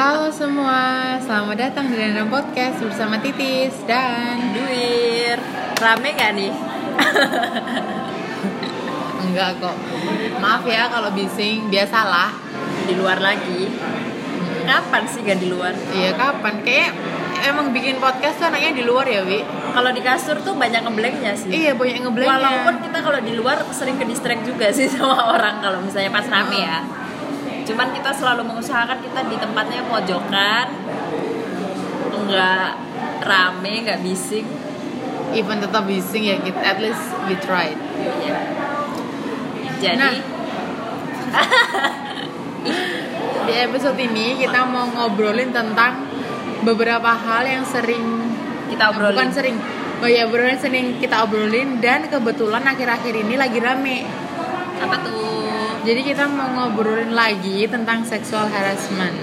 Halo semua, selamat datang di Random Podcast bersama Titis dan Duir Rame gak nih? enggak kok. Maaf ya kalau bising, biasalah. Di luar lagi Kapan sih gak di luar? Iya kapan? Kayak emang bikin podcast tuh anaknya di luar ya, Wi? Kalau di kasur tuh banyak ngeblanknya sih Iya banyak ngeblanknya. Walaupun kita kalau di luar sering ke distract juga sih sama orang Kalau misalnya pas rame ya Cuman kita selalu mengusahakan kita di tempatnya pojokan Enggak rame, enggak bising even tetap bising ya, kita at least we tried. Iya. Jadi Nah. Di episode ini kita mau ngobrolin tentang beberapa hal yang sering kita obrolin bukan sering oh ya beneran sering kita obrolin dan kebetulan akhir-akhir ini lagi rame Apa tuh? Jadi kita mau ngobrolin lagi tentang sexual harassment.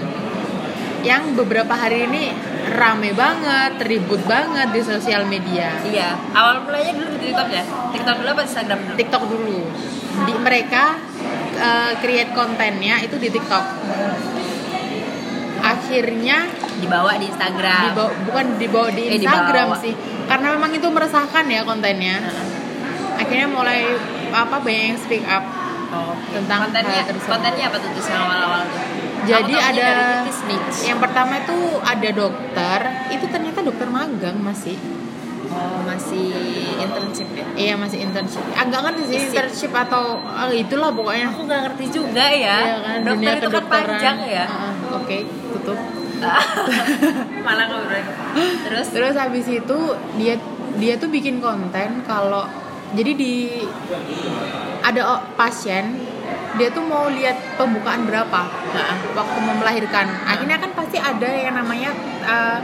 Yang beberapa hari ini rame banget ribut banget di sosial media. Iya, awal mulanya dulu di TikTok ya? TikTok dulu apa Instagram dulu? TikTok dulu. Di mereka eh, create kontennya itu di TikTok. Akhirnya Dibawa di Instagram. Dibawa, bukan dibawa di Eh, Instagram dibawa. sih. Karena memang itu meresahkan ya kontennya. Akhirnya mulai apa banyak yang speak up Oh, tentang kontennya hal tersebut. kontennya apa tuh yang awal-awal tuh? jadi ada yang pertama itu ada dokter itu ternyata dokter magang masih Oh, masih internship ya? iya masih internship agak ngerti sih internship atau ah, itulah pokoknya Aku nggak ngerti juga ya. Iya kan, Dokter dunia itu kan panjang ya. Ah, oke tutup Malah ngobrol. Terus terus habis itu dia dia tuh bikin konten kalau jadi di ada pasien dia tuh mau lihat pembukaan berapa. Nah, waktu mau melahirkan akhirnya kan pasti ada yang namanya uh,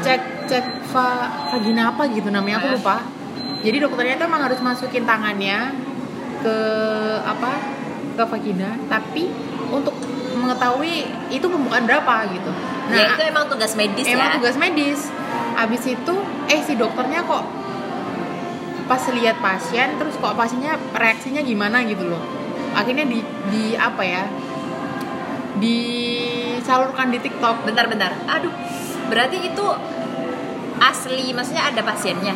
cek cek va, vagina apa gitu namanya aku Ah. lupa. Jadi dokternya tuh emang harus masukin tangannya ke apa ke vagina. Tapi untuk mengetahui itu pembukaan berapa gitu. Ya itu emang tugas medis emang ya. tugas medis. Abis itu eh si dokternya kok pas lihat pasien terus kok pasiennya reaksinya gimana gitu loh akhirnya di di apa ya disalurkan di TikTok Bentar-bentar. Aduh. Berarti itu asli maksudnya ada pasiennya.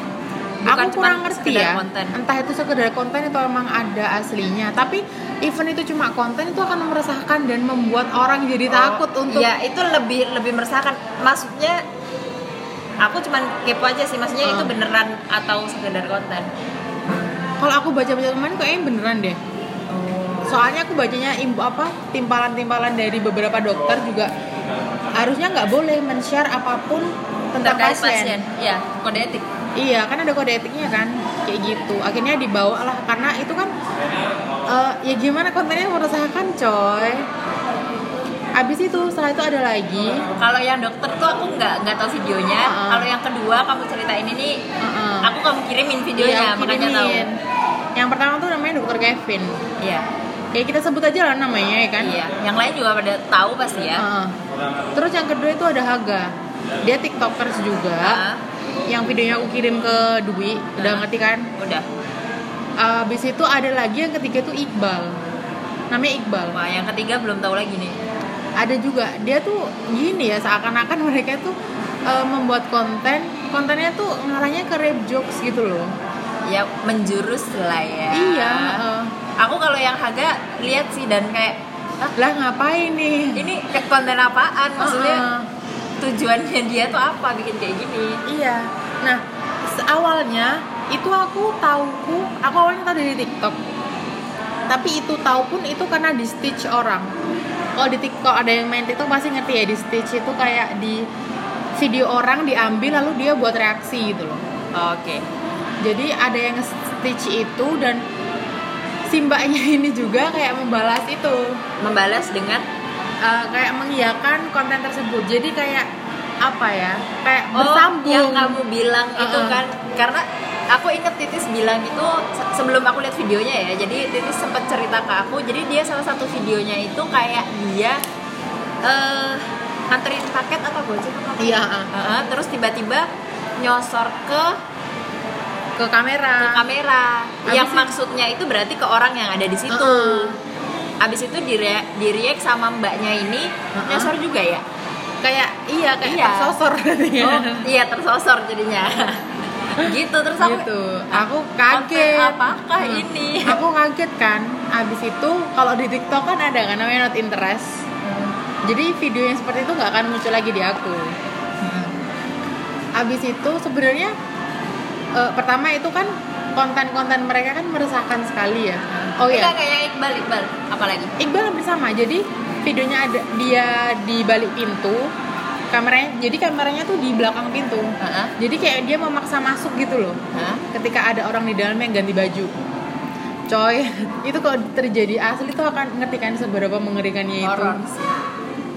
Bukan aku kurang ngerti ya konten. entah itu sekedar konten atau emang ada aslinya tapi event itu cuma konten itu akan meresahkan dan membuat orang jadi takut untuk ya itu lebih lebih meresahkan maksudnya aku cuman kepo aja sih maksudnya Hmm. itu beneran atau sekedar konten kalau aku baca-baca kemarin kayaknya beneran deh soalnya aku bacanya apa timpalan-timpalan dari beberapa dokter juga harusnya nggak boleh men-share apa pun tentang terkait pasien. pasien ya kode etik Iya, kan ada kode etiknya kan, kayak gitu. Akhirnya dibawa lah karena itu kan eh, ya gimana kontennya meresahkan coy. Abis itu setelah itu ada lagi. kalau yang dokter tuh aku nggak nggak tahu videonya Uh-uh. kalau yang kedua kamu ceritain ini Heeh. aku kamu kirimin videonya Iya, aku makanya tahu. Yang pertama tuh namanya dokter Kevin. iya Ya kita sebut aja lah namanya ya kan. iya yang lain juga pada tahu pasti ya Heeh. Terus yang kedua itu ada Haga. Dia tiktokers juga. Ah, Yang videonya aku kirim ke Dwi, udah Ah. ngerti kan? udah Abis itu ada lagi yang ketiga tuh Iqbal. Namanya Iqbal. wah yang ketiga belum tahu lagi nih ada juga. Dia tuh gini ya seakan-akan mereka tuh eh, membuat konten. Kontennya tuh ngarahnya ke rape jokes gitu loh. Ya menjurus lah ya. Iya eh. aku kalau yang Haga lihat sih dan kayak "Hah, lah ngapain nih? Ini konten apaan? Maksudnya Heeh. tujuannya dia tuh apa bikin kayak gini? Iya. Nah awalnya itu aku tauku aku awalnya tahu dari TikTok. Tapi itu tahu pun itu karena di stitch orang kalau di TikTok ada yang main TikTok pasti ngerti ya di stitch itu kayak di video orang diambil lalu dia buat reaksi gitu loh oke Jadi ada yang stitch itu dan si mbaknya ini juga kayak membalas itu membalas dengan eh, kayak mengiyakan konten tersebut. Jadi kayak apa ya? Kayak oh bersambung. yang kamu bilang itu Uh-uh. kan karena aku inget Titis bilang itu se- sebelum aku lihat videonya ya jadi Titis sempat cerita ke aku jadi dia salah satu videonya itu kayak dia eh nganterin paket apa gojek apa? Iya, terus tiba-tiba nyosor ke ke kamera. ke kamera Abis yang itu- maksudnya itu berarti ke orang yang ada di situ Uh-uh. abis itu di di react sama mbaknya ini Uh-uh. nyosor juga ya kayak iya kayak Iya. tersosor oh iya tersosor jadinya gitu terus aku gitu. Aku kaget. Apakah Hmm. ini? Aku kaget kan. Abis itu kalau di TikTok kan ada kan namanya not interest. Jadi video yang seperti itu nggak akan muncul lagi di aku. Abis itu sebenarnya eh, pertama itu kan konten-konten mereka kan meresahkan sekali ya. Oh Enggak, ya kayak Iqbal Iqbal. Apalagi? Iqbal hampir sama. Jadi videonya ada dia di balik pintu kameranya jadi kameranya tuh di belakang pintu Heeh. jadi kayak dia memaksa masuk gitu loh Hah? ketika ada orang di dalam yang ganti baju coy itu kalau terjadi asli tuh akan ngerti kan seberapa mengerikannya itu horor sih.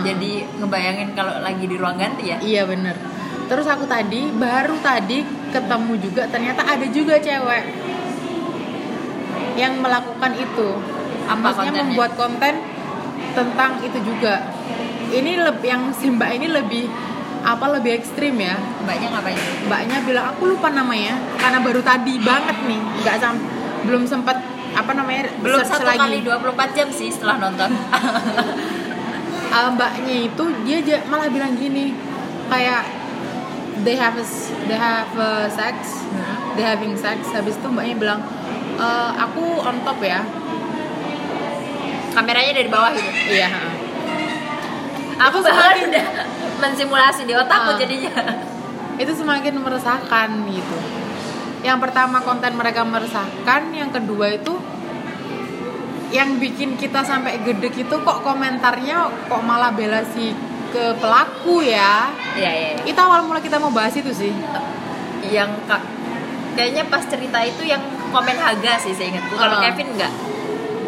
jadi ngebayangin kalau lagi di ruang ganti ya iya bener terus aku tadi baru tadi ketemu juga ternyata ada juga cewek yang melakukan itu Apa maksudnya kontennya? membuat konten tentang itu juga ini lebih yang si mbak ini lebih apa lebih ekstrim ya? Mbaknya ngapain? Mbaknya bilang aku lupa namanya karena baru tadi banget nih nggak sam belum sempat apa namanya belum satu lagi. kali 24 jam sih setelah nonton. Ah, mbaknya itu dia malah bilang gini kayak they have a, they have a sex they having sex. Habis itu mbaknya bilang "Eh, aku on top ya. Kameranya dari bawah gitu? Iya aku semakin- udah mensimulasi di otakku Ah. jadinya. Itu semakin meresahkan gitu. Yang pertama konten mereka meresahkan yang kedua itu yang bikin kita sampai gedek itu kok komentarnya kok malah bela si ke pelaku ya? Iya iya iya. itu awal mula kita mau bahas itu sih. Yang kak kayaknya pas cerita itu yang komen Haga sih saya ingat. Kalau Ah. Kevin enggak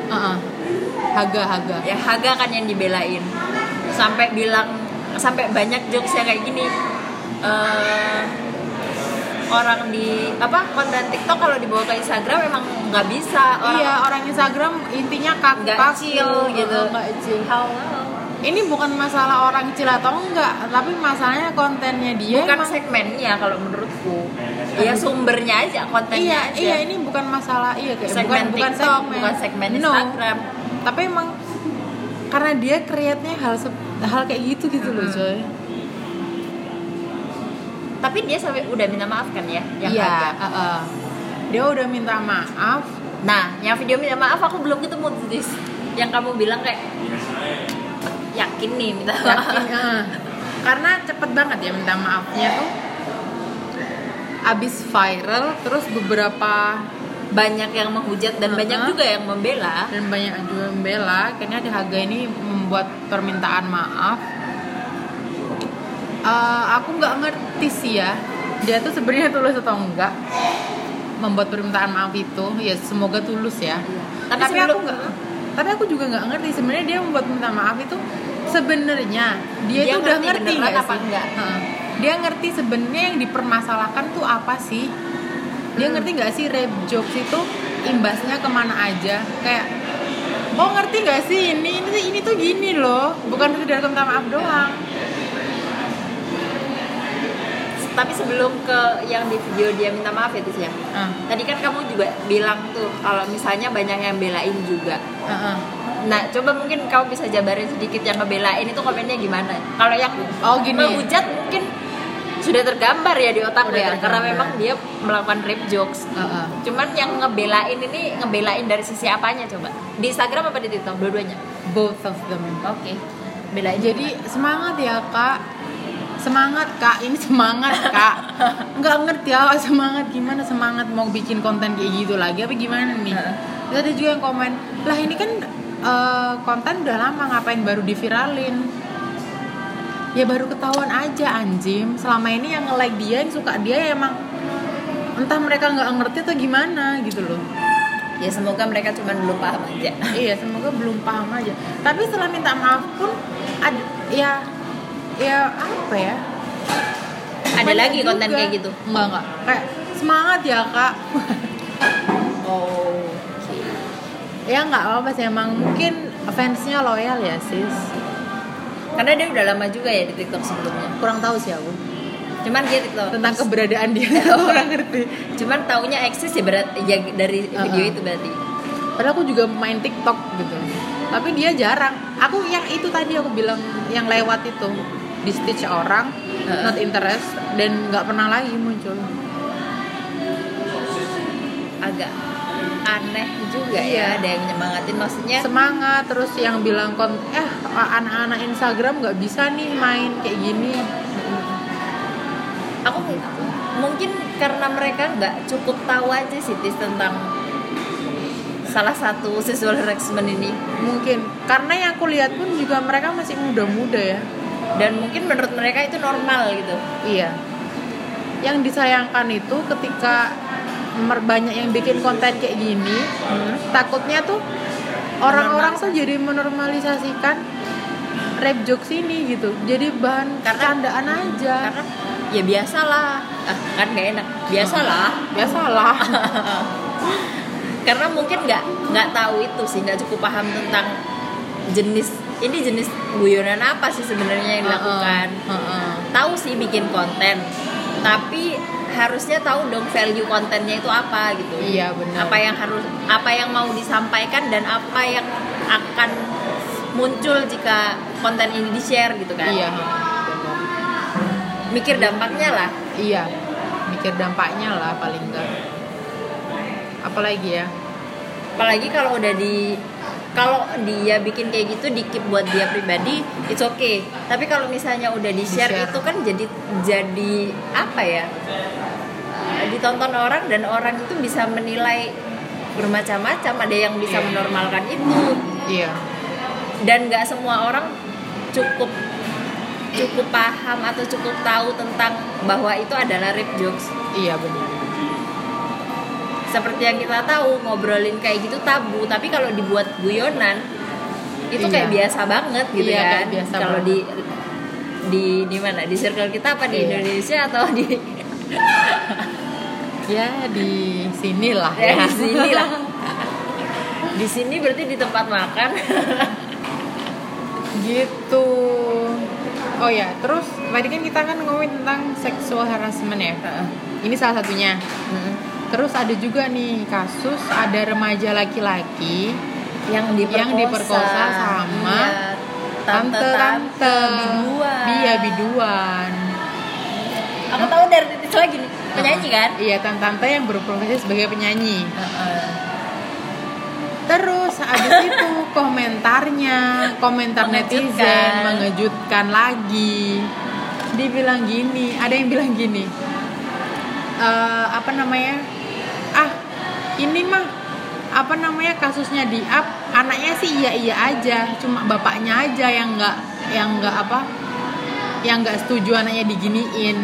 Heeh. Haga Haga. Ya Haga kan yang dibelain sampai bilang sampai banyak jokes yang kayak gini. Eh orang di apa konten TikTok kalau dibawa ke Instagram emang nggak bisa. Orang iya orang Instagram intinya nggak kaku chill gitu. nggak Halo. ini bukan masalah orang chill atau enggak tapi masalahnya kontennya dia bukan emang- segmennya kalau menurutku. Ya sumbernya aja kontennya iya aja. iya ini bukan masalah iya kayak segmen bukan, bukan TikTok segmen. bukan segmen No. Instagram. Tapi emang karena dia create-nya hal hal kayak gitu gitu loh coy tapi dia sampai udah minta maaf kan ya yang iya Haga. heeh. dia udah minta maaf Nah, yang video minta maaf aku belum ketemu Tis. Yang kamu bilang kayak yakin nih minta maaf. yakin eh. karena cepet banget ya minta maafnya tuh abis viral terus beberapa Banyak yang menghujat dan banyak Uh-uh. juga yang membela. dan banyak juga yang membela. Akhirnya di harga ini membuat permintaan maaf. Eh, aku nggak ngerti sih ya dia tuh sebenarnya tulus atau enggak membuat permintaan maaf itu. Ya semoga tulus ya. Tapi tapi, sebelum- aku nggak? tapi aku juga nggak ngerti sebenarnya dia membuat permintaan maaf itu sebenarnya dia, Dia itu udah ngerti nggak apa sih? enggak? Dia ngerti sebenarnya yang dipermasalahkan tuh apa sih dia ngerti nggak sih rape jokes itu imbasnya ke mana aja kayak oh ngerti nggak sih ini ini ini tuh gini loh bukan sekedar minta maaf doang Tapi sebelum ke yang di video dia minta maaf ya Tis ya. Ah, Tadi kan kamu juga bilang tuh kalau misalnya banyak yang belain juga. ah. Nah, coba mungkin kamu bisa jabarin sedikit yang ngebelain itu komennya gimana? Kalau yang Oh, gini. menghujat mungkin sudah tergambar ya di Udah ya, karena memang dia melakukan rape jokes. Ah, ah. Cuman yang ngebelain ini ngebelain dari sisi apanya coba? Di Instagram apa di TikTok? Dua-duanya. both of them Oke. Belain. jadi semangat ya kak semangat kak ini semangat kak nggak ngerti ya semangat gimana semangat mau bikin konten kayak gitu lagi apa gimana nih. Terus ada juga yang komen lah ini kan eh, konten udah lama ngapain baru diviralin ya baru ketahuan aja anjim selama ini yang nge-like dia yang suka dia ya emang entah mereka nggak ngerti atau gimana gitu loh ya semoga mereka cuma belum paham aja. iya semoga belum paham aja tapi setelah minta maaf pun ada ya ya apa ya Ada Banyak lagi konten juga. kayak gitu. enggak enggak kayak semangat ya kak Oh. ya nggak apa sih emang mungkin fansnya loyal ya sis Karena dia udah lama juga ya di TikTok sebelumnya. kurang tahu sih aku Cuman dia TikTok tentang keberadaan dia kurang ngerti Cuman taunya eksis ya berarti ya dari video Uh-uh. itu berarti. padahal aku juga main TikTok gitu tapi dia jarang aku yang itu tadi aku bilang yang lewat itu di stitch orang Heeh. not interest dan nggak pernah lagi muncul agak aneh juga Iya. ya ada yang nyemangatin maksudnya semangat terus yang bilang kon eh anak-anak Instagram nggak bisa nih main kayak gini. Aku m- mungkin karena mereka nggak cukup tahu aja sih Tis, tentang salah satu sexual harassment ini. Mungkin. Karena yang aku lihat pun juga mereka masih muda-muda ya. Dan mungkin menurut mereka itu normal gitu. Iya. Yang disayangkan itu ketika banyak yang bikin konten kayak gini takutnya tuh orang-orang tuh jadi menormalisasikan rap jokes ini gitu. Jadi bahan Karena- candaan aja. karena ya biasalah. Ah, kan gak enak. Biasalah. Biasalah. Karena mungkin nggak nggak tahu itu sih nggak cukup paham tentang jenis ini jenis guyonan apa sih sebenarnya yang dilakukan. Heeh. tahu sih bikin konten tapi harusnya tahu dong value kontennya itu apa gitu. Iya, benar. apa yang harus apa yang mau disampaikan dan apa yang akan muncul jika konten ini di share gitu kan. Iya. Benar. mikir dampaknya lah. Iya. Mikir dampaknya lah paling enggak apalagi ya? Apalagi kalau udah di kalau dia bikin kayak gitu dikip buat dia pribadi it's okay. Tapi kalau misalnya udah di share Di-share. itu kan jadi jadi apa ya? Ditonton orang dan orang itu bisa menilai bermacam-macam ada yang bisa Iya. menormalkan itu. Iya. Dan nggak semua orang cukup cukup paham atau cukup tahu tentang bahwa itu adalah rape jokes. Iya benar seperti yang kita tahu ngobrolin kayak gitu tabu. Tapi kalau dibuat guyonan itu Iya. kayak biasa banget gitu Iya, kan. kalau di di di mana? Di circle kita apa di Iya. Indonesia atau di ya di sinilah ya, ya. di sini lah. Di sini berarti di tempat makan. Gitu. Oh ya terus tadi kan kita kan ngomongin tentang sexual harassment ya. Ini salah satunya. Terus ada juga nih kasus ada remaja laki-laki yang diperkosa, Yang diperkosa sama Iya, tante-tante biduan iya biduan aku tahu dari titis lagi nih penyanyi kan iya tante-tante yang berprofesi sebagai penyanyi. Terus abis itu komentarnya, komentar Mengejutkan. netizen mengejutkan lagi. Dibilang gini, ada yang bilang gini, eh, apa namanya? Ini mah apa namanya kasusnya di up, anaknya sih iya iya aja, cuma bapaknya aja yang nggak yang nggak apa, yang nggak setuju anaknya diginiin.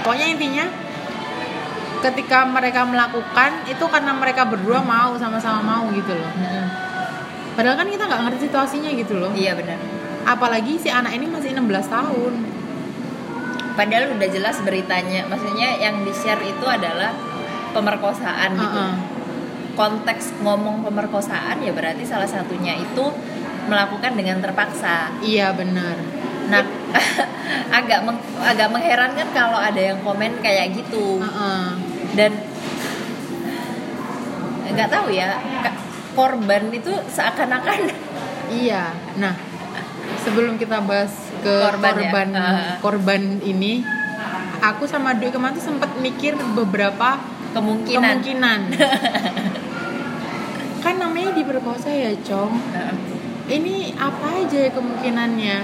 Pokoknya intinya ketika mereka melakukan itu karena mereka berdua mau sama-sama mau gitu loh. Padahal kan kita nggak ngerti situasinya gitu loh. Iya benar. Apalagi si anak ini masih 16 tahun. Padahal udah jelas beritanya, maksudnya yang di share itu adalah pemerkosaan gitu. Heeh. Konteks ngomong pemerkosaan ya berarti salah satunya itu melakukan dengan terpaksa. iya benar Nah, agak meng- agak mengherankan kalau ada yang komen kayak gitu Heeh. dan nggak tahu ya korban itu seakan-akan iya nah sebelum kita bahas ke Korban korban ya? Korban ini aku sama Dwi kemarin tuh sempat mikir beberapa kemungkinan kemungkinan kan namanya diperkosa ya Cong ini apa aja ya kemungkinannya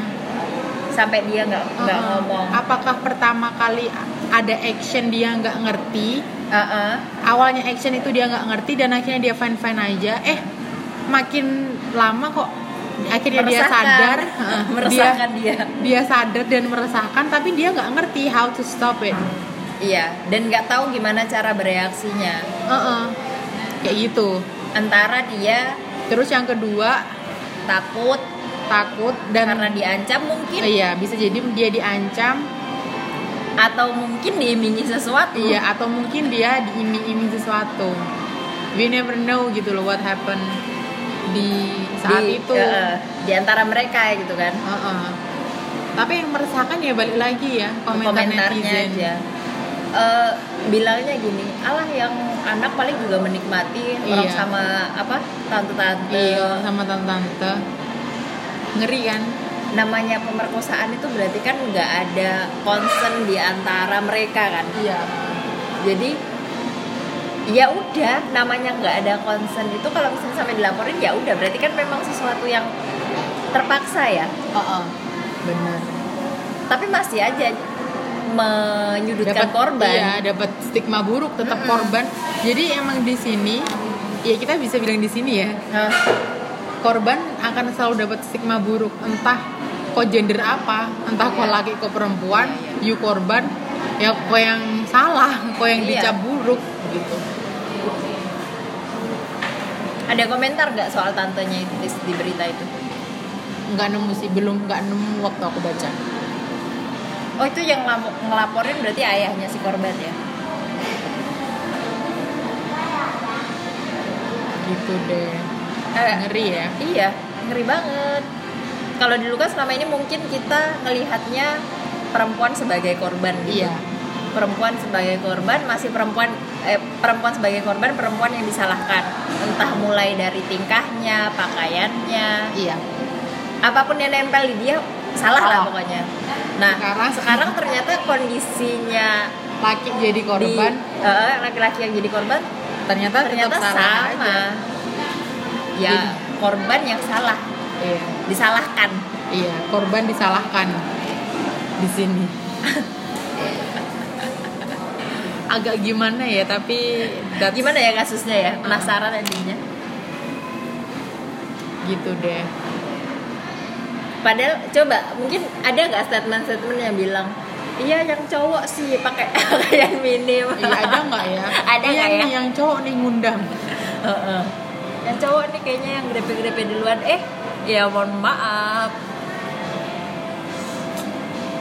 sampai dia nggak nggak Heeh. ngomong apakah pertama kali ada action dia nggak ngerti Heeh. awalnya action itu dia nggak ngerti dan akhirnya dia fine fine aja eh makin lama kok akhirnya dia Meresahkan. sadar heeh, dia meresahkan dia. dia sadar dan meresahkan tapi dia nggak ngerti how to stop it Iya, dan nggak tahu gimana cara bereaksinya. Heeh. kayak gitu Antara dia terus yang kedua takut takut dan karena diancam mungkin iya bisa jadi dia diancam atau mungkin diimingi sesuatu. iya atau mungkin dia diiming-iming sesuatu we never know gitu loh what happen di saat di, itu eh, di antara mereka gitu kan. Heeh. Tapi yang meresahkan ya balik lagi ya komentar Komentarnya netizen. aja. Eh, bilangnya gini, Allah yang anak paling juga menikmati orang Iya. sama apa tante-tante. Iya sama tante-tante. Ngeri kan? namanya pemerkosaan itu berarti kan nggak ada concern di antara mereka kan iya jadi ya udah namanya nggak ada concern itu kalau misalnya sampai dilaporin ya udah berarti kan memang sesuatu yang terpaksa ya oh, benar tapi masih aja menyudutkan korban. iya dapat stigma buruk tetap korban. Jadi emang di sini ya kita bisa bilang di sini ya Hah? korban akan selalu dapat stigma buruk. Entah kok gender apa entah kok Iya. laki kok perempuan you korban ya kok yang salah kok yang Iya. dicap buruk gitu. Ada komentar nggak soal tantenya itu di, di berita itu? Nggak nemu sih belum nggak nemu waktu aku baca oh itu yang ngelaporin berarti ayahnya si korban ya gitu deh Eh, ngeri ya Iya, ngeri banget. Kalau dulu kan selama ini mungkin kita ngelihatnya perempuan sebagai korban gitu. iya Perempuan sebagai korban masih perempuan eh, perempuan sebagai korban perempuan yang disalahkan. Entah mulai dari tingkahnya, pakaiannya, iya apa pun yang nempel di dia salah lah Salah. pokoknya. Nah, Sekarang- sekarang ternyata kondisinya laki jadi korban di eh, laki-laki yang jadi korban ternyata, ternyata tetap salah sama. aja Ya, Jadi- korban yang salah, iya disalahkan. iya korban disalahkan di sini agak gimana ya tapi that's Gimana ya kasusnya ya? Penasaran endingnya. gitu deh Padahal coba mungkin ada nggak statement-statement yang bilang Iya yang cowok sih pakai pakaian minim. iya ada nggak ya Ada Iya nggak ya? yang cowok nih ngundang. Yang cowok nih kayaknya yang grepe-grepe duluan. Eh, ya mohon maaf.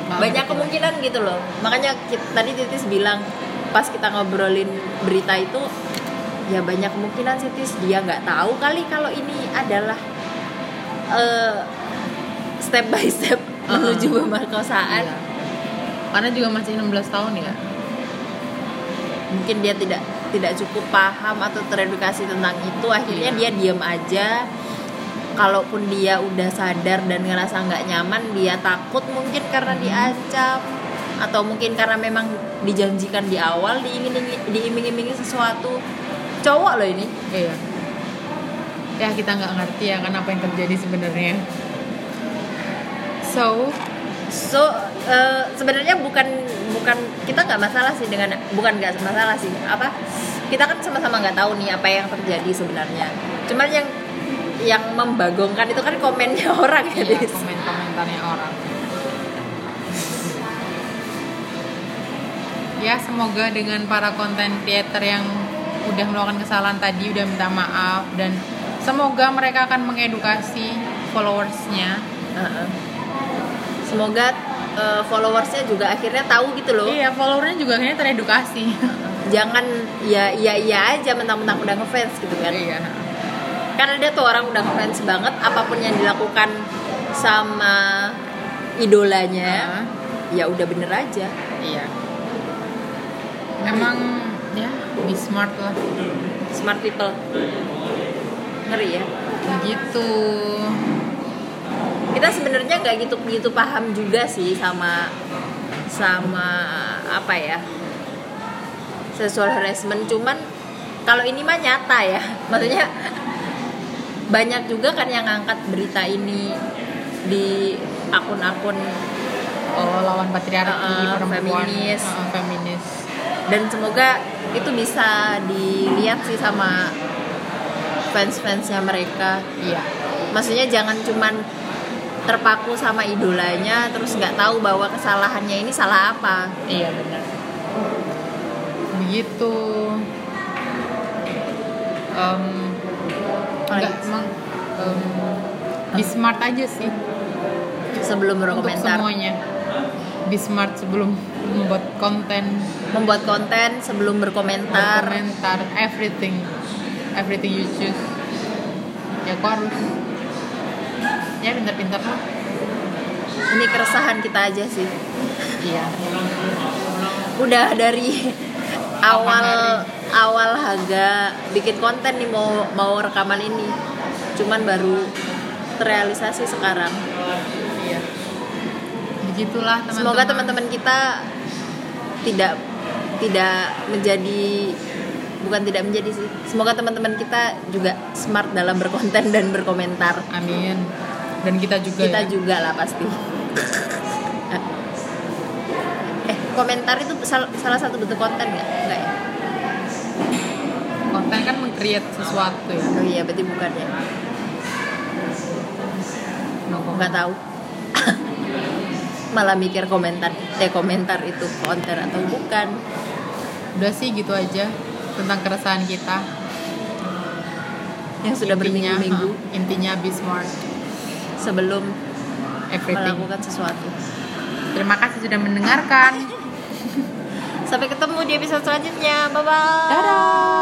Maaf, Banyak betul. kemungkinan gitu loh. Makanya ki- tadi Titis bilang pas kita ngobrolin berita itu ya banyak kemungkinan sih Tis dia nggak tahu kali kalau ini adalah eh, step by step Uh-uh. menuju pemerkosaan. Iya. karena juga masih 16 tahun ya Mungkin dia tidak tidak cukup paham atau teredukasi tentang itu akhirnya Iya. dia diam aja. Kalaupun dia udah sadar dan ngerasa nggak nyaman, dia takut mungkin karena diancam atau mungkin karena memang dijanjikan di awal diiming-imingi sesuatu. Cowok loh ini. iya ya kita nggak ngerti ya kan apa yang terjadi sebenarnya so So eh, sebenarnya bukan bukan kita nggak masalah sih dengan bukan nggak masalah sih apa kita kan sama-sama nggak tahu nih apa yang terjadi sebenarnya. Cuman yang yang membagongkan itu kan komennya orang ya. iya, komen-komentarnya orang ya semoga dengan para konten creator yang udah melakukan kesalahan tadi udah minta maaf dan semoga mereka akan mengedukasi followersnya Heeh. Semoga eh, followersnya juga akhirnya tahu gitu loh. iya followernya juga akhirnya teredukasi Jangan ya iya iya aja mentang-mentang udah ngefans gitu kan. iya Kan ada tuh orang udah ngefans banget apa pun yang dilakukan sama idolanya ya udah bener aja. iya emang ya be smart lah Smart people. Ngeri ya. gitu Kita sebenarnya nggak gitu gitu paham juga sih sama sama apa ya sexual harassment. Cuman kalau ini mah nyata ya. Maksudnya banyak juga kan yang ngangkat berita ini di akun-akun oh lawan patriarki Uh-uh, perempuan. feminis. Uh-uh, feminis. Dan semoga itu bisa dilihat sih sama fans-fansnya mereka. Iya. Maksudnya jangan cuman terpaku sama idolanya terus nggak tahu bahwa kesalahannya ini salah apa Iya benar. Begitu. Enggak Apalagi? emang em, be smart aja sih sebelum untuk berkomentar semuanya. Be smart sebelum membuat konten, membuat konten sebelum berkomentar komentar, everything, everything you choose. Ya kok harus ya pintar-pintar lah. ini keresahan kita aja sih. Iya. udah dari awal awal Haga bikin konten nih mau mau rekaman ini. Cuman baru terrealisasi sekarang. Iya. begitulah teman-teman. Semoga teman-teman kita tidak tidak menjadi bukan tidak menjadi sih. Semoga teman-teman kita juga smart dalam berkonten dan berkomentar. Amin dan kita juga kita ya. juga lah pasti. Eh komentar itu sal- salah satu bentuk konten nggak? Nggak ya? Konten kan meng-create sesuatu ya? Oh iya berarti bukan ya? Nggak tahu. Malah mikir komentar eh komentar itu konten atau bukan? Udah sih gitu aja tentang keresahan kita. Yang sudah berminggu-minggu. intinya be smart sebelum everything. melakukan sesuatu. Terima kasih sudah mendengarkan. Sampai ketemu di episode selanjutnya. Bye bye dadah